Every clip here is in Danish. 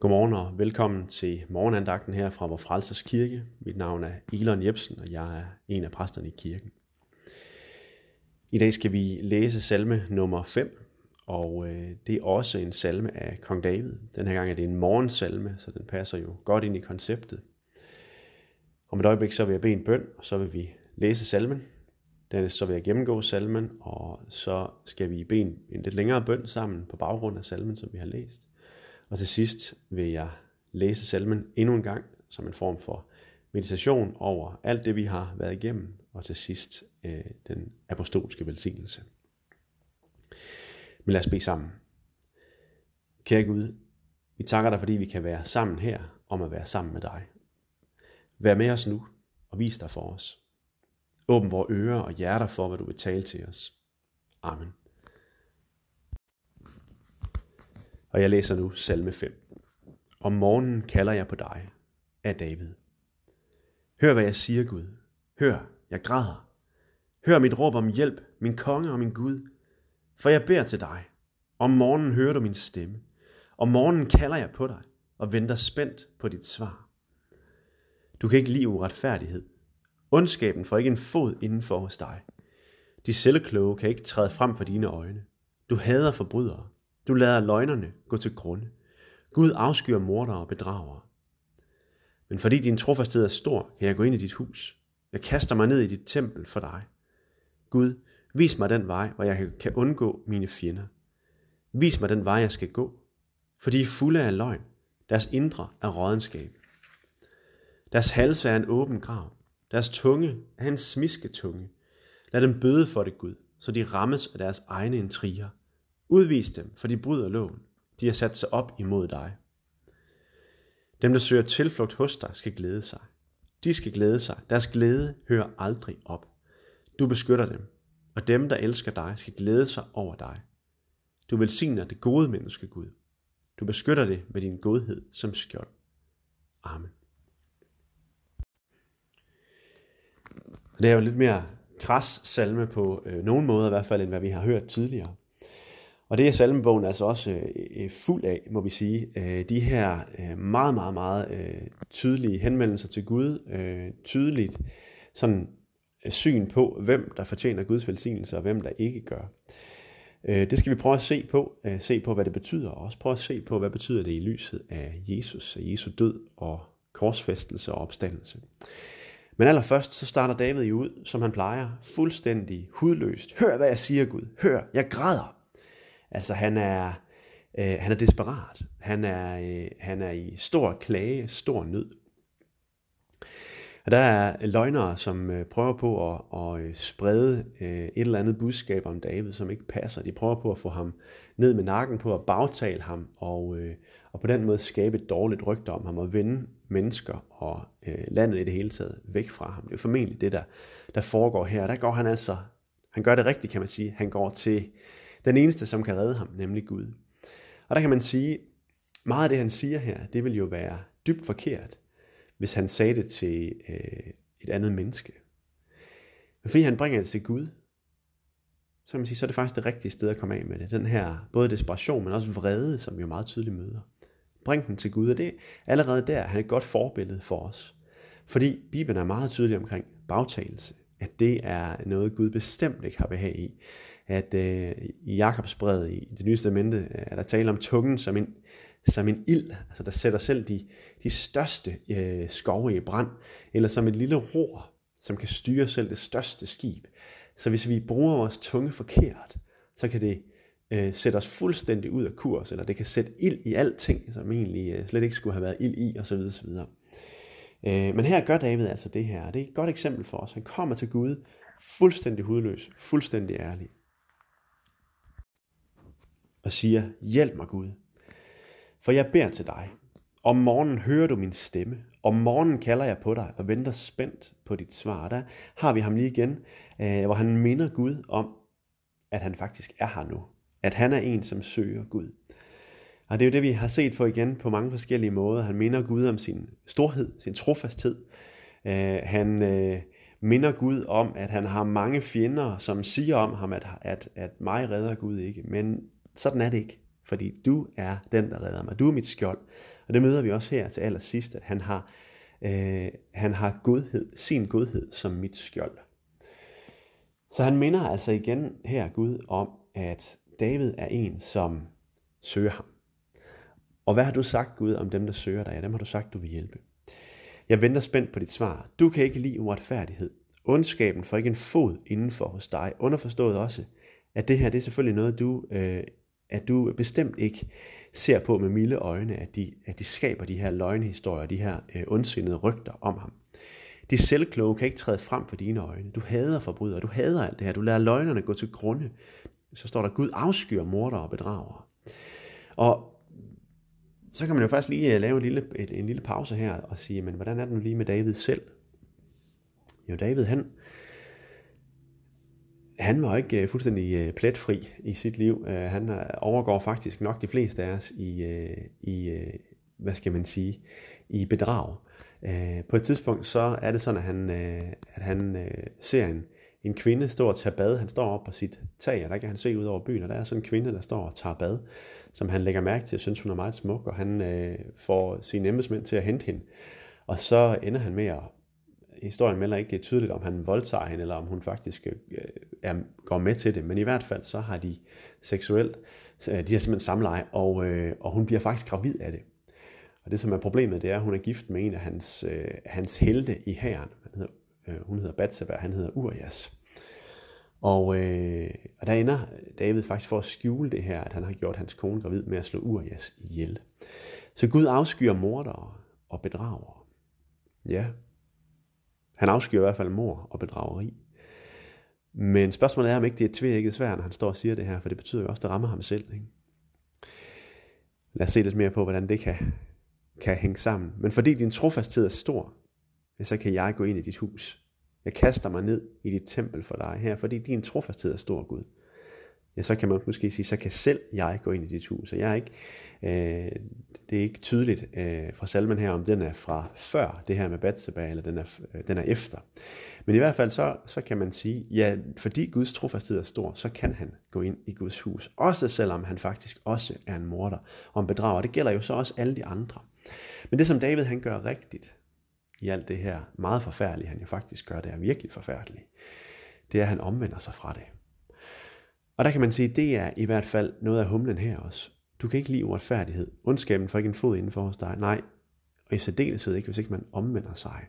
Godmorgen og velkommen til morgenandagten her fra Vor Frelsers Kirke. Mit navn er Elon Jebsen, og jeg er en af præsterne i kirken. I dag skal vi læse salme nummer 5, og øh, det er også en salme af kong David. Den her gang er det en morgensalme, så den passer jo godt ind i konceptet. Om et øjeblik så vil jeg bede en bøn, og så vil vi læse salmen. Dernæst så vil jeg gennemgå salmen, og så skal vi bede en lidt længere bøn sammen på baggrund af salmen, som vi har læst. Og til sidst vil jeg læse salmen endnu en gang som en form for meditation over alt det, vi har været igennem, og til sidst øh, den apostolske velsignelse. Men lad os bede sammen. Kære Gud, vi takker dig, fordi vi kan være sammen her om at være sammen med dig. Vær med os nu og vis dig for os. Åbn vores ører og hjerter for, hvad du vil tale til os. Amen. Og jeg læser nu salme 5. Om morgenen kalder jeg på dig, af David. Hør, hvad jeg siger, Gud. Hør, jeg græder. Hør mit råb om hjælp, min konge og min Gud. For jeg beder til dig. Om morgenen hører du min stemme. Om morgenen kalder jeg på dig og venter spændt på dit svar. Du kan ikke lide uretfærdighed. Ondskaben får ikke en fod indenfor hos dig. De selvkloge kan ikke træde frem for dine øjne. Du hader forbrydere. Du lader løgnerne gå til grunde. Gud afskyr mordere og bedragere. Men fordi din trofasthed er stor, kan jeg gå ind i dit hus. Jeg kaster mig ned i dit tempel for dig. Gud, vis mig den vej, hvor jeg kan undgå mine fjender. Vis mig den vej, jeg skal gå. For de er fulde af løgn. Deres indre er rådenskab. Deres hals er en åben grav. Deres tunge er en smiske tunge. Lad dem bøde for det, Gud, så de rammes af deres egne intriger. Udvis dem, for de bryder loven. De har sat sig op imod dig. Dem, der søger tilflugt hos dig, skal glæde sig. De skal glæde sig. Deres glæde hører aldrig op. Du beskytter dem, og dem, der elsker dig, skal glæde sig over dig. Du velsigner det gode menneske, Gud. Du beskytter det med din godhed som skjold. Amen. Det er jo lidt mere kras salme på øh, nogen måde i hvert fald, end hvad vi har hørt tidligere. Og det er salmebogen altså også øh, øh, fuld af, må vi sige. Øh, de her øh, meget, meget, meget øh, tydelige henvendelser til Gud. Øh, tydeligt sådan øh, syn på, hvem der fortjener Guds velsignelse, og hvem der ikke gør. Øh, det skal vi prøve at se på. Øh, se på, hvad det betyder. Og også prøve at se på, hvad betyder det i lyset af Jesus, af Jesu død og korsfæstelse og opstandelse. Men allerførst så starter David jo ud, som han plejer, fuldstændig hudløst. Hør, hvad jeg siger, Gud. Hør, jeg græder. Altså han er, øh, han er desperat. Han er, øh, han er i stor klage, stor nød. Og der er løgnere, som øh, prøver på at, at øh, sprede øh, et eller andet budskab om David, som ikke passer. De prøver på at få ham ned med nakken på at bagtale ham, og, øh, og på den måde skabe et dårligt rygte om ham, og vende mennesker og øh, landet i det hele taget væk fra ham. Det er formentlig det, der, der foregår her. Der går han altså, han gør det rigtigt, kan man sige. Han går til den eneste, som kan redde ham, nemlig Gud. Og der kan man sige, meget af det, han siger her, det vil jo være dybt forkert, hvis han sagde det til øh, et andet menneske. Men fordi han bringer det til Gud, så kan man sige, så er det faktisk det rigtige sted at komme af med det. Den her både desperation, men også vrede, som vi jo meget tydeligt møder. Bring den til Gud, og det er allerede der, han er et godt forbillede for os. Fordi Bibelen er meget tydelig omkring bagtagelse, at det er noget, Gud bestemt ikke har behag i at øh, i Jakobsbrevet i det nye testamente øh, er der tale om tungen som en, som en ild, altså der sætter selv de, de største øh, skove i brand, eller som et lille ror, som kan styre selv det største skib. Så hvis vi bruger vores tunge forkert, så kan det øh, sætte os fuldstændig ud af kurs, eller det kan sætte ild i alting, som egentlig øh, slet ikke skulle have været ild i, osv. osv. Øh, men her gør David altså det her, det er et godt eksempel for os. Han kommer til Gud fuldstændig hudløs, fuldstændig ærlig og siger, hjælp mig Gud, for jeg beder til dig. Om morgenen hører du min stemme. Om morgenen kalder jeg på dig og venter spændt på dit svar. Der har vi ham lige igen, øh, hvor han minder Gud om, at han faktisk er her nu. At han er en, som søger Gud. Og det er jo det, vi har set på igen på mange forskellige måder. Han minder Gud om sin storhed, sin trofasthed. Øh, han øh, minder Gud om, at han har mange fjender, som siger om ham, at, at, at mig redder Gud ikke. Men sådan er det ikke. fordi du er den, der redder mig. Du er mit skjold. Og det møder vi også her til allersidst, at han har, øh, han har godhed, sin godhed som mit skjold. Så han minder altså igen her Gud om, at David er en, som søger ham. Og hvad har du sagt, Gud, om dem, der søger dig? Ja, dem har du sagt, du vil hjælpe. Jeg venter spændt på dit svar. Du kan ikke lide uretfærdighed. Ondskaben får ikke en fod indenfor hos dig. Underforstået også, at det her det er selvfølgelig noget, du, øh, at du bestemt ikke ser på med milde øjne, at de, at de skaber de her løgnhistorier, de her øh, ondsindede rygter om ham. De selvkloge kan ikke træde frem for dine øjne. Du hader forbrydere, du hader alt det her. Du lader løgnerne gå til grunde. Så står der, Gud afskyr morder og bedrager. Og så kan man jo faktisk lige øh, lave en lille, et, en lille pause her og sige, men hvordan er det nu lige med David selv? Jo, David han, han var ikke øh, fuldstændig øh, pletfri i sit liv. Øh, han overgår faktisk nok de fleste af os i, i hvad skal man sige, i bedrag. På et tidspunkt så er det sådan, at han, at han ser en, en kvinde stå og tage bad. Han står op på sit tag, og der kan han se ud over byen, og der er sådan en kvinde, der står og tager bad, som han lægger mærke til, og synes hun er meget smuk, og han øh, får sine embedsmænd til at hente hende. Og så ender han med at, historien melder ikke tydeligt, om han voldtager hende, eller om hun faktisk øh, er, går med til det, men i hvert fald så har de seksuelt, øh, de har simpelthen samleje, og, øh, og hun bliver faktisk gravid af det. Og det som er problemet, det er, at hun er gift med en af hans, øh, hans helte i hæren. Han hedder, øh, hun hedder Batseba, han hedder Urias. Og, øh, og der ender David faktisk for at skjule det her, at han har gjort hans kone gravid med at slå Urias ihjel. Så Gud afskyer mordere og bedragere. Ja, han afskyer i hvert fald mor og bedrageri. Men spørgsmålet er, om ikke det er tvækket svært, når han står og siger det her, for det betyder jo også, at det rammer ham selv. Ikke? Lad os se lidt mere på, hvordan det kan, kan hænge sammen. Men fordi din trofasthed er stor, så kan jeg gå ind i dit hus jeg kaster mig ned i dit tempel for dig her, fordi din trofasthed er stor, Gud. Ja, så kan man måske sige, så kan selv jeg gå ind i dit hus. Så jeg er ikke, øh, det er ikke tydeligt øh, fra salmen her, om den er fra før det her med Batseba, eller den er, øh, den er efter. Men i hvert fald så, så kan man sige, ja, fordi Guds trofasthed er stor, så kan han gå ind i Guds hus. Også selvom han faktisk også er en morder og en bedrager. Det gælder jo så også alle de andre. Men det som David han gør rigtigt, i alt det her meget forfærdelige, han jo faktisk gør, det er virkelig forfærdeligt, det er, at han omvender sig fra det. Og der kan man sige, det er i hvert fald noget af humlen her også. Du kan ikke lide uretfærdighed. Ondskaben får ikke en fod inden for hos dig. Nej, og i særdeleshed ikke, hvis ikke man omvender sig.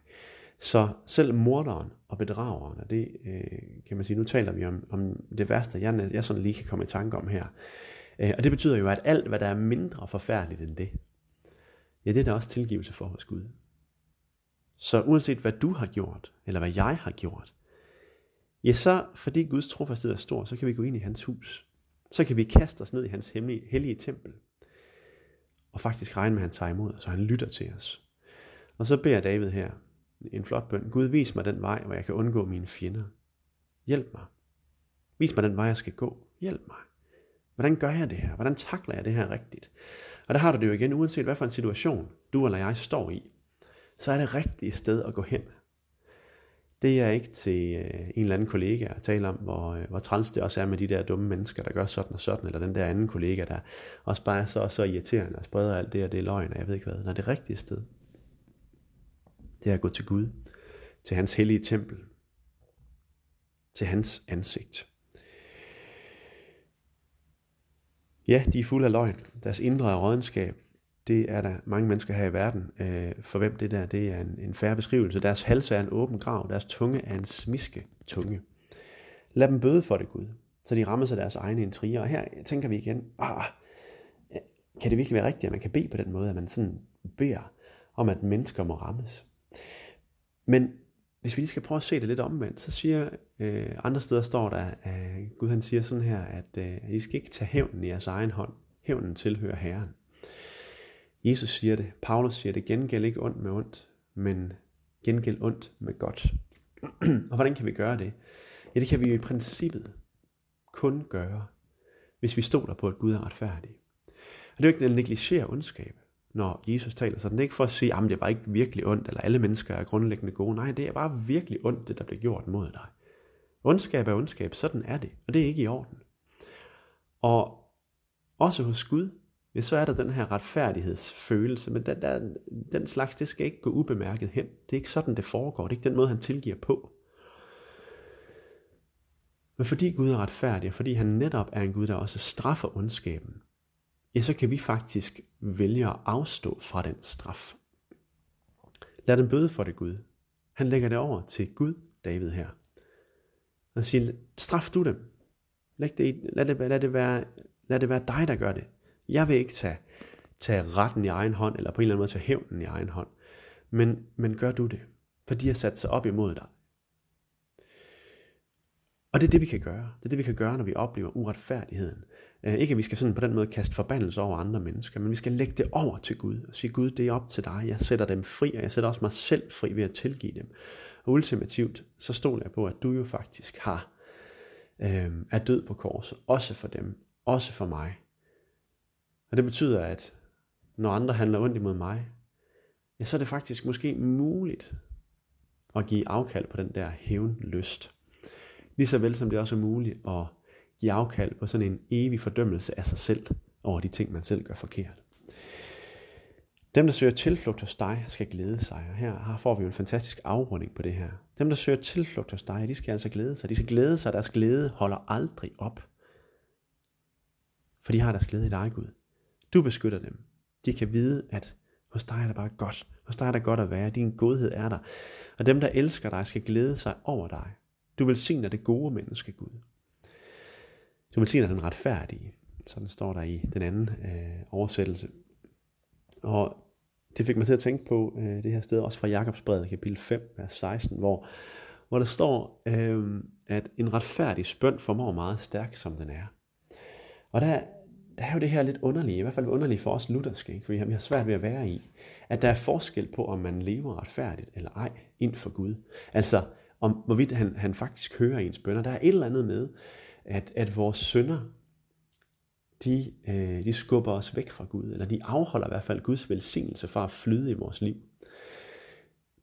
Så selv morderen og bedrageren, og det øh, kan man sige, nu taler vi om, om det værste, jeg, jeg sådan lige kan komme i tanke om her. Øh, og det betyder jo, at alt, hvad der er mindre forfærdeligt end det, ja, det er der også tilgivelse for hos Gud. Så uanset hvad du har gjort, eller hvad jeg har gjort, ja så, fordi Guds trofasthed er stor, så kan vi gå ind i hans hus. Så kan vi kaste os ned i hans hemmelige, hellige tempel. Og faktisk regne med, at han tager imod os, og han lytter til os. Og så beder David her en flot bøn. Gud, vis mig den vej, hvor jeg kan undgå mine fjender. Hjælp mig. Vis mig den vej, jeg skal gå. Hjælp mig. Hvordan gør jeg det her? Hvordan takler jeg det her rigtigt? Og der har du det jo igen, uanset hvad for en situation du eller jeg står i så er det rigtige sted at gå hen. Det er ikke til øh, en eller anden kollega at tale om, hvor, øh, hvor træls det også er med de der dumme mennesker, der gør sådan og sådan, eller den der anden kollega, der også bare er så, så irriterende og spreder alt det, og det er løgn, og jeg ved ikke hvad. Når det rigtige sted, det er at gå til Gud, til hans hellige tempel, til hans ansigt. Ja, de er fulde af løgn. Deres indre er rådenskab det er der mange mennesker her i verden, øh, for hvem det der det er en, en færre beskrivelse. Deres hals er en åben grav, deres tunge er en smiske tunge. Lad dem bøde for det, Gud, så de rammer sig deres egne intriger. Og her tænker vi igen, ah, kan det virkelig være rigtigt, at man kan bede på den måde, at man sådan beder om, at mennesker må rammes. Men hvis vi lige skal prøve at se det lidt omvendt, så siger øh, andre steder står der, at Gud han siger sådan her, at øh, I skal ikke tage hævnen i jeres egen hånd. Hævnen tilhører Herren. Jesus siger det, Paulus siger det, gengæld ikke ondt med ondt, men gengæld ondt med godt. og hvordan kan vi gøre det? Ja, det kan vi jo i princippet kun gøre, hvis vi stoler på, at Gud er retfærdig. Og det er jo ikke at negligere ondskab, når Jesus taler sådan. Det er ikke for at sige, at det var ikke virkelig ondt, eller alle mennesker er grundlæggende gode. Nej, det er bare virkelig ondt, det der bliver gjort mod dig. Ondskab er ondskab, sådan er det, og det er ikke i orden. Og også hos Gud, ja, så er der den her retfærdighedsfølelse, men den, der, den slags, det skal ikke gå ubemærket hen. Det er ikke sådan, det foregår. Det er ikke den måde, han tilgiver på. Men fordi Gud er retfærdig, og fordi han netop er en Gud, der også straffer ondskaben, ja, så kan vi faktisk vælge at afstå fra den straf. Lad den bøde for det, Gud. Han lægger det over til Gud, David her. Og siger, straf du dem. Lad det, lad, det, lad, det være, lad det være dig, der gør det. Jeg vil ikke tage, tage retten i egen hånd, eller på en eller anden måde tage hævnen i egen hånd. Men, men gør du det. For de har sat sig op imod dig. Og det er det, vi kan gøre. Det er det, vi kan gøre, når vi oplever uretfærdigheden. Øh, ikke at vi skal sådan på den måde kaste forbandelse over andre mennesker, men vi skal lægge det over til Gud og sige, Gud, det er op til dig. Jeg sætter dem fri, og jeg sætter også mig selv fri ved at tilgive dem. Og ultimativt, så stoler jeg på, at du jo faktisk har øh, er død på korset, også for dem, også for mig. Og det betyder, at når andre handler ondt imod mig, ja, så er det faktisk måske muligt at give afkald på den der hævnlyst. Lige så vel som det også er muligt at give afkald på sådan en evig fordømmelse af sig selv over de ting, man selv gør forkert. Dem, der søger tilflugt hos dig, skal glæde sig. Og her får vi jo en fantastisk afrunding på det her. Dem, der søger tilflugt hos dig, de skal altså glæde sig. De skal glæde sig, deres glæde holder aldrig op. For de har deres glæde i dig, Gud. Du beskytter dem. De kan vide, at hos dig er det bare godt. Hos dig er det godt at være. Din godhed er der. Og dem, der elsker dig, skal glæde sig over dig. Du velsigner det gode menneske, Gud. Du velsigner den retfærdige. Sådan står der i den anden øh, oversættelse. Og det fik mig til at tænke på øh, det her sted, også fra Jakobsbrevet, kapitel 5, vers 16, hvor, hvor der står, øh, at en retfærdig spønd formår meget stærk, som den er. Og der, der er jo det her lidt underlige, i hvert fald underligt for os lutherske, ikke? fordi har, vi har svært ved at være i, at der er forskel på, om man lever retfærdigt eller ej, ind for Gud. Altså, om hvorvidt han, han faktisk hører ens bønder. Der er et eller andet med, at, at vores sønder, de, øh, de skubber os væk fra Gud, eller de afholder i hvert fald Guds velsignelse fra at flyde i vores liv.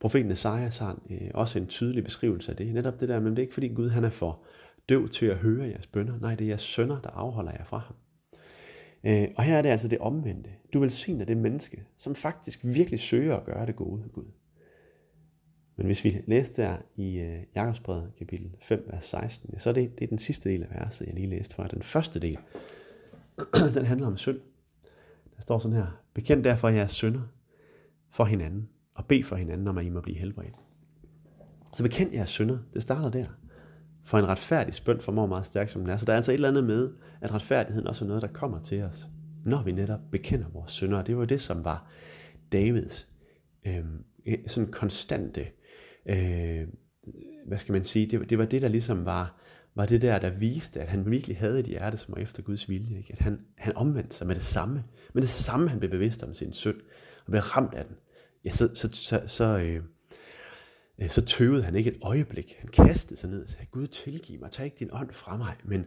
Profeten Esajas har øh, også en tydelig beskrivelse af det. Netop det der, men det er ikke fordi Gud han er for døv til at høre jeres bønder. Nej, det er jeres sønder, der afholder jer fra ham. Øh, og her er det altså det omvendte. Du velsigner det menneske, som faktisk virkelig søger at gøre det gode Gud. Men hvis vi læste der i øh, uh, Jakobsbrevet kapitel 5, vers 16, så er det, det er den sidste del af verset, jeg lige læste fra. Den første del, den handler om synd. Der står sådan her, bekend derfor jeres synder for hinanden, og bed for hinanden, om at I må blive helbredt. Så bekend jeres synder, det starter der. For en retfærdig spønd formår meget stærkt, som den er. Så der er altså et eller andet med, at retfærdigheden også er noget, der kommer til os, når vi netop bekender vores synder. Og det var det, som var Davids øh, sådan konstante øh, hvad skal man sige, det, det var det, der ligesom var, var det der, der viste, at han virkelig havde et hjerte, som var efter Guds vilje. Ikke? At han, han omvendte sig med det samme. Med det samme, han blev bevidst om sin synd, og blev ramt af den. Ja, så, så, så, så, øh, Øh, så tøvede han ikke et øjeblik. Han kastede sig ned og sagde, Gud tilgiv mig, tag ikke din ånd fra mig, men,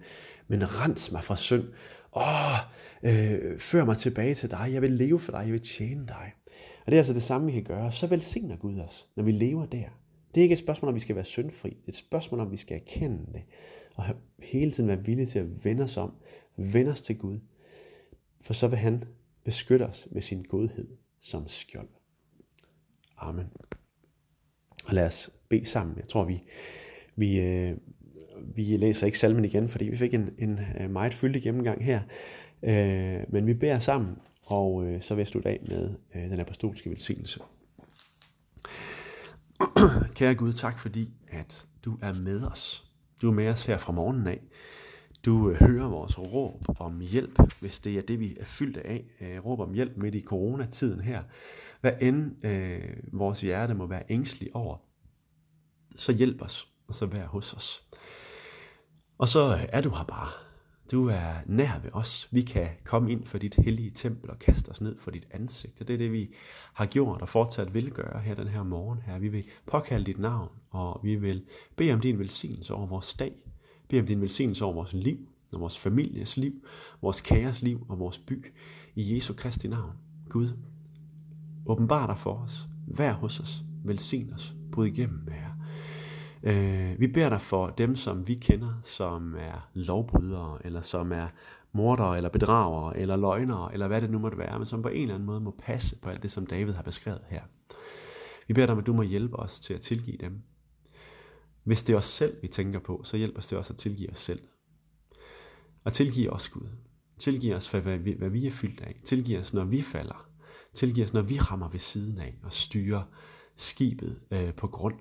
men rens mig fra synd. Åh, øh, før mig tilbage til dig, jeg vil leve for dig, jeg vil tjene dig. Og det er altså det samme, vi kan gøre. Så velsigner Gud os, når vi lever der. Det er ikke et spørgsmål om, vi skal være syndfri. Det er et spørgsmål om, vi skal erkende det. Og hele tiden være villige til at vende os om. Vende os til Gud. For så vil han beskytte os med sin godhed som skjold. Amen. Og lad os bede sammen. Jeg tror, vi, vi, øh, vi læser ikke salmen igen, fordi vi fik en, en øh, meget fyldig gennemgang her. Øh, men vi beder sammen, og øh, så vil jeg slutte af med øh, den apostolske velsignelse. Kære Gud, tak fordi, at du er med os. Du er med os her fra morgenen af. Du øh, hører vores råb om hjælp, hvis det er det, vi er fyldt af. Øh, råb om hjælp midt i coronatiden her. Hvad end øh, vores hjerte må være ængstelig over, så hjælp os, og så vær hos os. Og så øh, er du her bare. Du er nær ved os. Vi kan komme ind for dit hellige tempel og kaste os ned for dit ansigt. Og det er det, vi har gjort og fortsat vil gøre her den her morgen. Her. Vi vil påkalde dit navn, og vi vil bede om din velsignelse over vores dag. Bede om din velsignelse over vores liv, og vores families liv, vores kæres liv og vores by. I Jesu Kristi navn. Gud, åbenbar dig for os. Vær hos os. Velsign os. Bryd igennem, Herre. Øh, vi beder dig for dem, som vi kender, som er lovbrydere, eller som er mordere, eller bedragere, eller løgnere, eller hvad det nu måtte være, men som på en eller anden måde må passe på alt det, som David har beskrevet her. Vi beder dig om, at du må hjælpe os til at tilgive dem. Hvis det er os selv, vi tænker på, så hjælp os også at tilgive os selv. Og tilgive os, Gud. Tilgive os, for hvad vi, hvad vi er fyldt af. Tilgive os, når vi falder. Tilgive os, når vi rammer ved siden af og styrer skibet øh, på grund.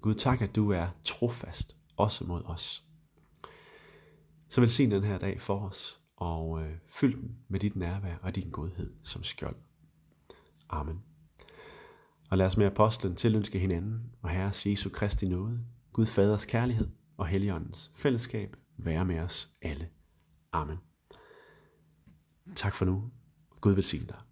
Gud, tak, at du er trofast, også mod os. Så velsign den her dag for os, og øh, fyld den med dit nærvær og din godhed som skjold. Amen. Og lad os med apostlen tilønske hinanden og Herres Jesu Kristi nåde, Gud Faders kærlighed og Helligåndens fællesskab være med os alle. Amen. Tak for nu. Gud velsigne dig.